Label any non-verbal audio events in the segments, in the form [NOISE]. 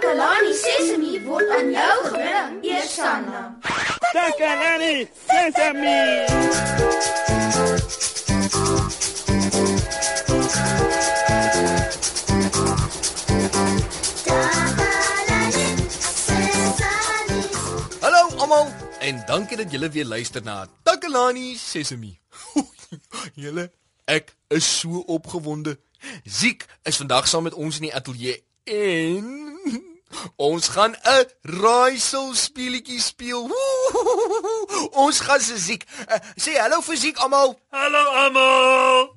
Takalani Sesemi word aan jou gebring, Eersanna. Takalani Sesame. Hallo almal en dankie dat julle weer luister na Takalani Sesemi. [LAUGHS] julle, ek is so opgewonde. Ziek is vandag saam met ons in die ateljee en ons gaan 'n raaisel speletjie speel. Ons gaan se Ziek. Uh, sê hallo vir Ziek almal. Hallo almal.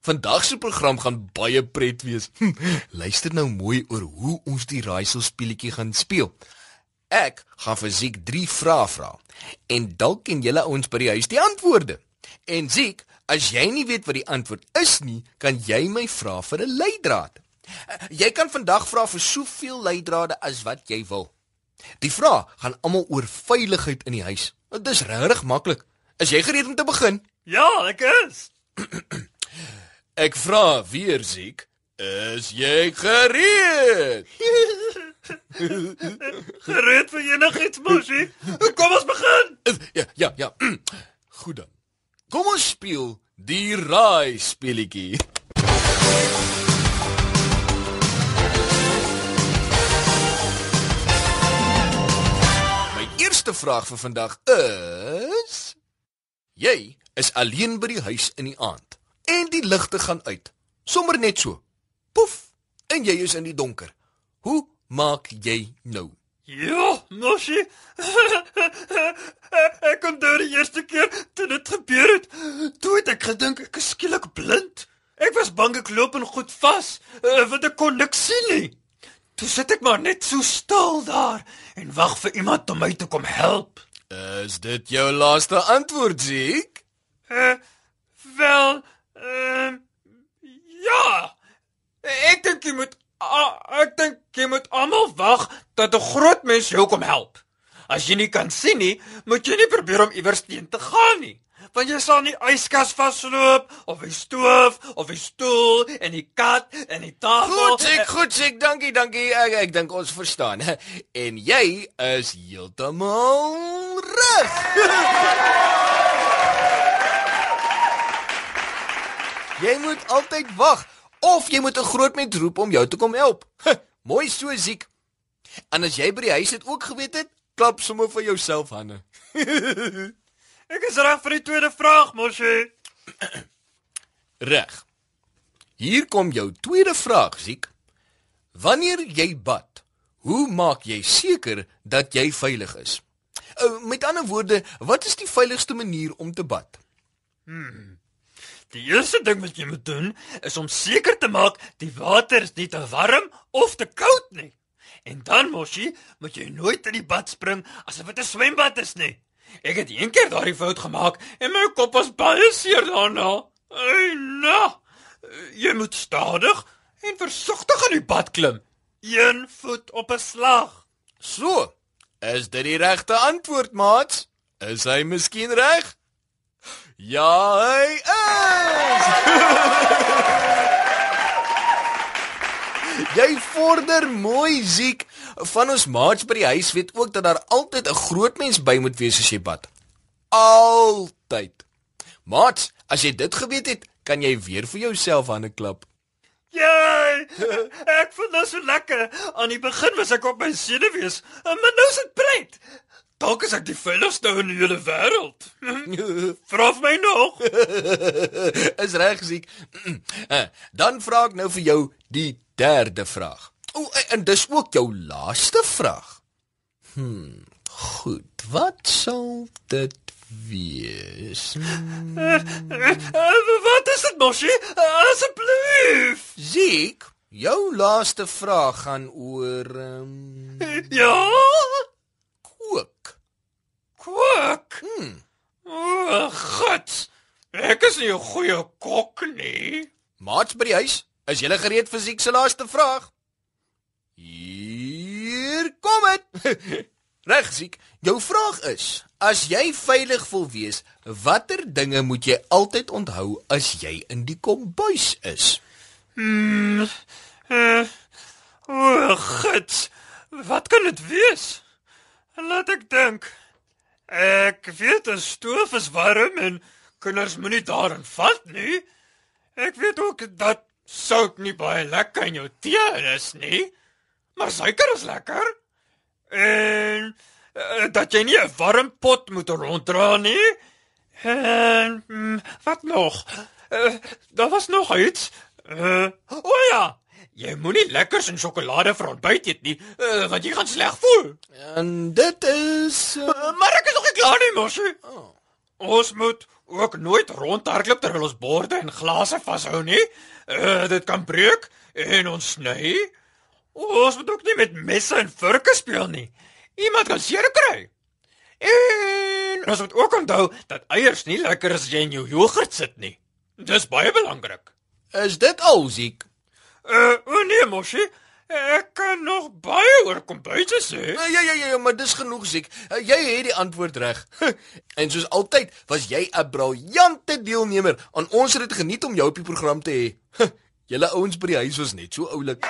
Vandag se program gaan baie pret wees. Luister nou mooi oor hoe ons die raaisel speletjie gaan speel. Ek gaan vir Ziek 3 vrae vra en dalk ken julle ouens by die huis die antwoorde. En Ziek, as jy nie weet wat die antwoord is nie, kan jy my vra vir 'n leidraad. Uh, Jy kan vandag vra vir soveel leidrade as wat jy wil. Die vrae gaan almal oor veiligheid in die huis. Dit is regtig maklik. Is jy gereed om te begin? Ja, ek is. [CLEARS THROAT] Ek vra weer Ziek, is jy gereed? [LAUGHS] Gereed vir enigiets, mosie. Kom ons begin. Ja, ja, ja. [CLEARS THROAT] Goed dan. Kom ons speel die raai speletjie. Vraag vir vandag is: Jy is alleen by die huis in die aand en die ligte gaan uit. Sommer net so. Poef, en jy is in die donker. Hoe maak jy nou? Ja, mosie. [LAUGHS] ek kon daar die eerste keer toe dit gebeur het. Toe het ek gedink ek is skielik blind. Ek was bang ek loop en goed vas, uh, want ek kon niks sien nie. Toe sit ek maar net so stil daar en wag vir iemand om my te kom help. Is dit jou laaste antwoord, Ziek? Uh, wel, ehm uh, ja. Ek dink jy moet uh, ek dink jy moet almal wag dat 'n groot mens jou kom help. As jy nie kan sien nie, moet jy nie probeer om iewers teen te gaan nie. Want jy sal nie yskas vasloop of die stoof of die stoel en die kat en die tafel. Goed, ek goed, ek dankie, dankie. Ek ek dink ons verstaan. En jy is heeltemal reg. [LAUGHS] jy moet altyd wag of jy moet 'n groot mens roep om jou te kom help. Mooi so siek. En as jy by die huis dit ook geweet het, klap sommer vir jouself hande. [LAUGHS] Ek is reg vir die tweede vraag, mosie. Reg. Hier kom jou tweede vraag, Ziek. Wanneer jy bad, hoe maak jy seker dat jy veilig is? Uh, met ander woorde, wat is die veiligigste manier om te bad? Die eerste ding wat jy moet doen is om seker te maak die water is nie te warm of te koud nie. En dan mosie, moet jy nooit in die bad spring asof dit 'n swembad is nie. Ek het een keer daardie fout gemaak en my kop was baie seer daarna. Ai, nou. Jy moet stadig en versigtig in die bad klim. Een voet op 'n slag. So, is dit die regte antwoord, maat? Is hy miskien reg? Ja, hy is. [LAUGHS] jy vorder mooi, Ziek. Van ons maats by die huis weet ook dat daar altyd 'n groot mens by moet wees as jy bad. Altyd. Maats, as jy dit geweet het, kan jy weer vir jouself hande klap. Jy! Ek vind dit so lekker. Aan die begin was ek op my senuwees, maar nou is dit pret. Dalk is ek die veiligste in die hele wêreld. [LAUGHS] Vra vir my nog. is reg, Ziek. Eh, [CLEARS THROAT] Dan vra ek nou vir jou die derde vraag. O, en dis ook jou laaste vraag. Hm, goed. Wat sal dit wees? Hmm. Uh, [LAUGHS] wat is dit, Moshi? Asseblief. Ziek, jou laaste vraag gaan oor um, Ja? kook. Kook. Hm. O, God. Ek is nie 'n goeie kok nie. Maats by die huis, is julle gereed vir Ziek se laaste vraag? Hier kom dit. [LAUGHS] Reg, Ziek. Jou vraag is: As jy veilig wil wees, watter dinge moet jy altyd onthou as jy in die kombuis is? Hmm. Uh, o, God. Wat kan dit wees? Laat ek dink. Ek weet 'n stoof is warm en kinders moenie daarin vat nie. Ek weet ook dat sout nie baie lekker in jou tee is nie. Maar suiker is lekker. En uh, dat jy nie 'n warm pot moet ronddra nie. En mm, wat nog? Uh, daar was nog iets. Uh, o oh ja, jy moenie lekkers en sjokolade vir ontbyt eet nie, uh, want jy gaan sleg voel. En dit is uh... Maar ek is nog nie klaar nie, mosie. Oh. Ons moet ook nooit rondhardloop terwyl ons borde en glase vashou nie. Uh, dit kan breek en ons sny. Ons moet ook nie met messe en vurke speel nie. Iemand kan seer kry. En ons moet ook onthou dat eiers nie lekker is as jy in jou jogurt sit nie. Dis baie belangrik. Is dit al siek? Uh, o nee, mosie. Ek kan nog baie oor kombuise sê. Ja ja ja, ja maar dis genoeg siek. Uh, jy het die antwoord reg. [LAUGHS] en soos altyd was jy 'n briljante deelnemer. Aan ons het dit geniet om jou op die program te hê. [LAUGHS] Julle ouens by die huis was net so oulik.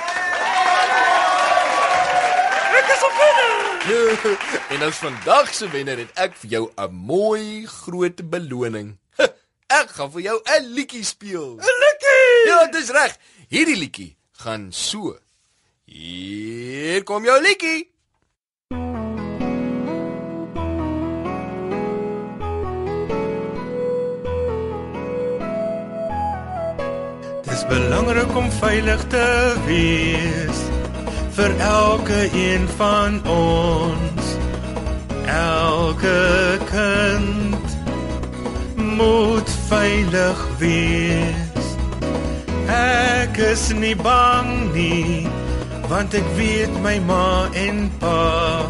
Ek is op binne. [LAUGHS] en as vandag se wenner het ek vir jou 'n mooi groot beloning. Ek gaan vir jou 'n liedjie speel. 'n Liedjie. Ja, dis reg. Hierdie liedjie gaan so. Hier kom jou liedjie. Dis belangrik om veilig te wees vir elke een van ons. Elke kind moet veilig wees. Ek is nie bang nie, want ek weet my ma en pa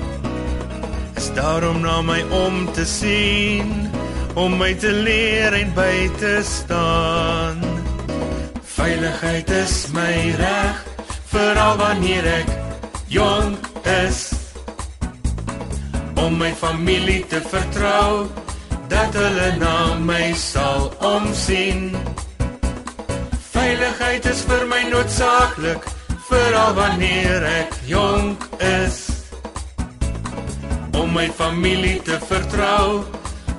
is daarom na my om te sien, om my te leer en by te staan. Veiligheid is my reg, veral wanneer ek jonk is. Om my familie te vertrou, dat hulle na my sal omsien. Veiligheid is vir my noodsaaklik, veral wanneer ek jonk is. Om my familie te vertrou,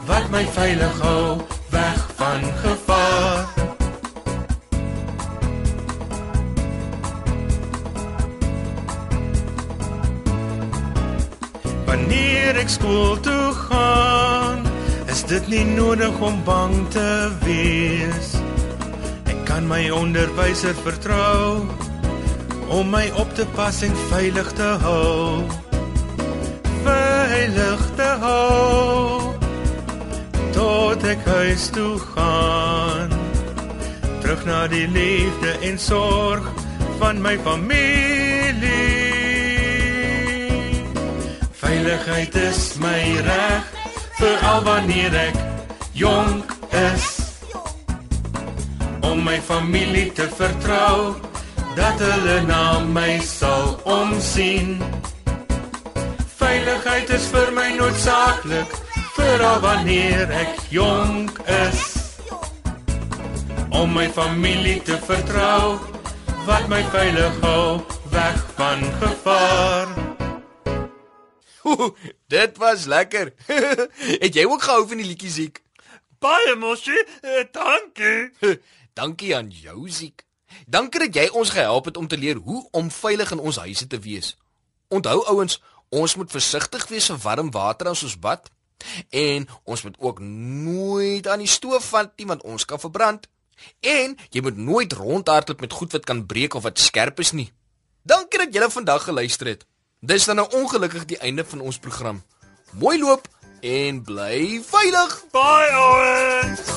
wat my veilig hou weg van gevaar. Wanneer ek skool toe gaan, is dit nie nodig om bang te wees. Ek kan my onderwyser vertrou om my op te pas en veilig te hou. Veilig te hou tot ek huis toe gaan. Terug na die liefde en sorg van my familie. Veiligheid is my reg veral wanneer ek jonk is om my familie te vertrou dat hulle na my sal omsien Veiligheid is vir my noodsaaklik veral wanneer ek jonk is om my familie te vertrou wat my veilig hou weg van gevaar Oeh, dit was lekker. [LAUGHS] het jy ook gehou van die liedjie siek? Baie mosie. Uh, dankie. [LAUGHS] Dankie aan jou siek. Dankie dat jy ons gehelp het om te leer hoe om veilig in ons huise te wees. Onthou ouens, ons moet versigtig wees vir warm water as ons bad en ons moet ook nooit aan die stoof vat nie want ons kan verbrand. En jy moet nooit rondhardloop met goed wat kan breek of wat skerp is nie. Dankie dat julle vandag geluister het. Dis dan nou ongelukkig die einde van ons program. Mooi loop en bly veilig. Bye ouens.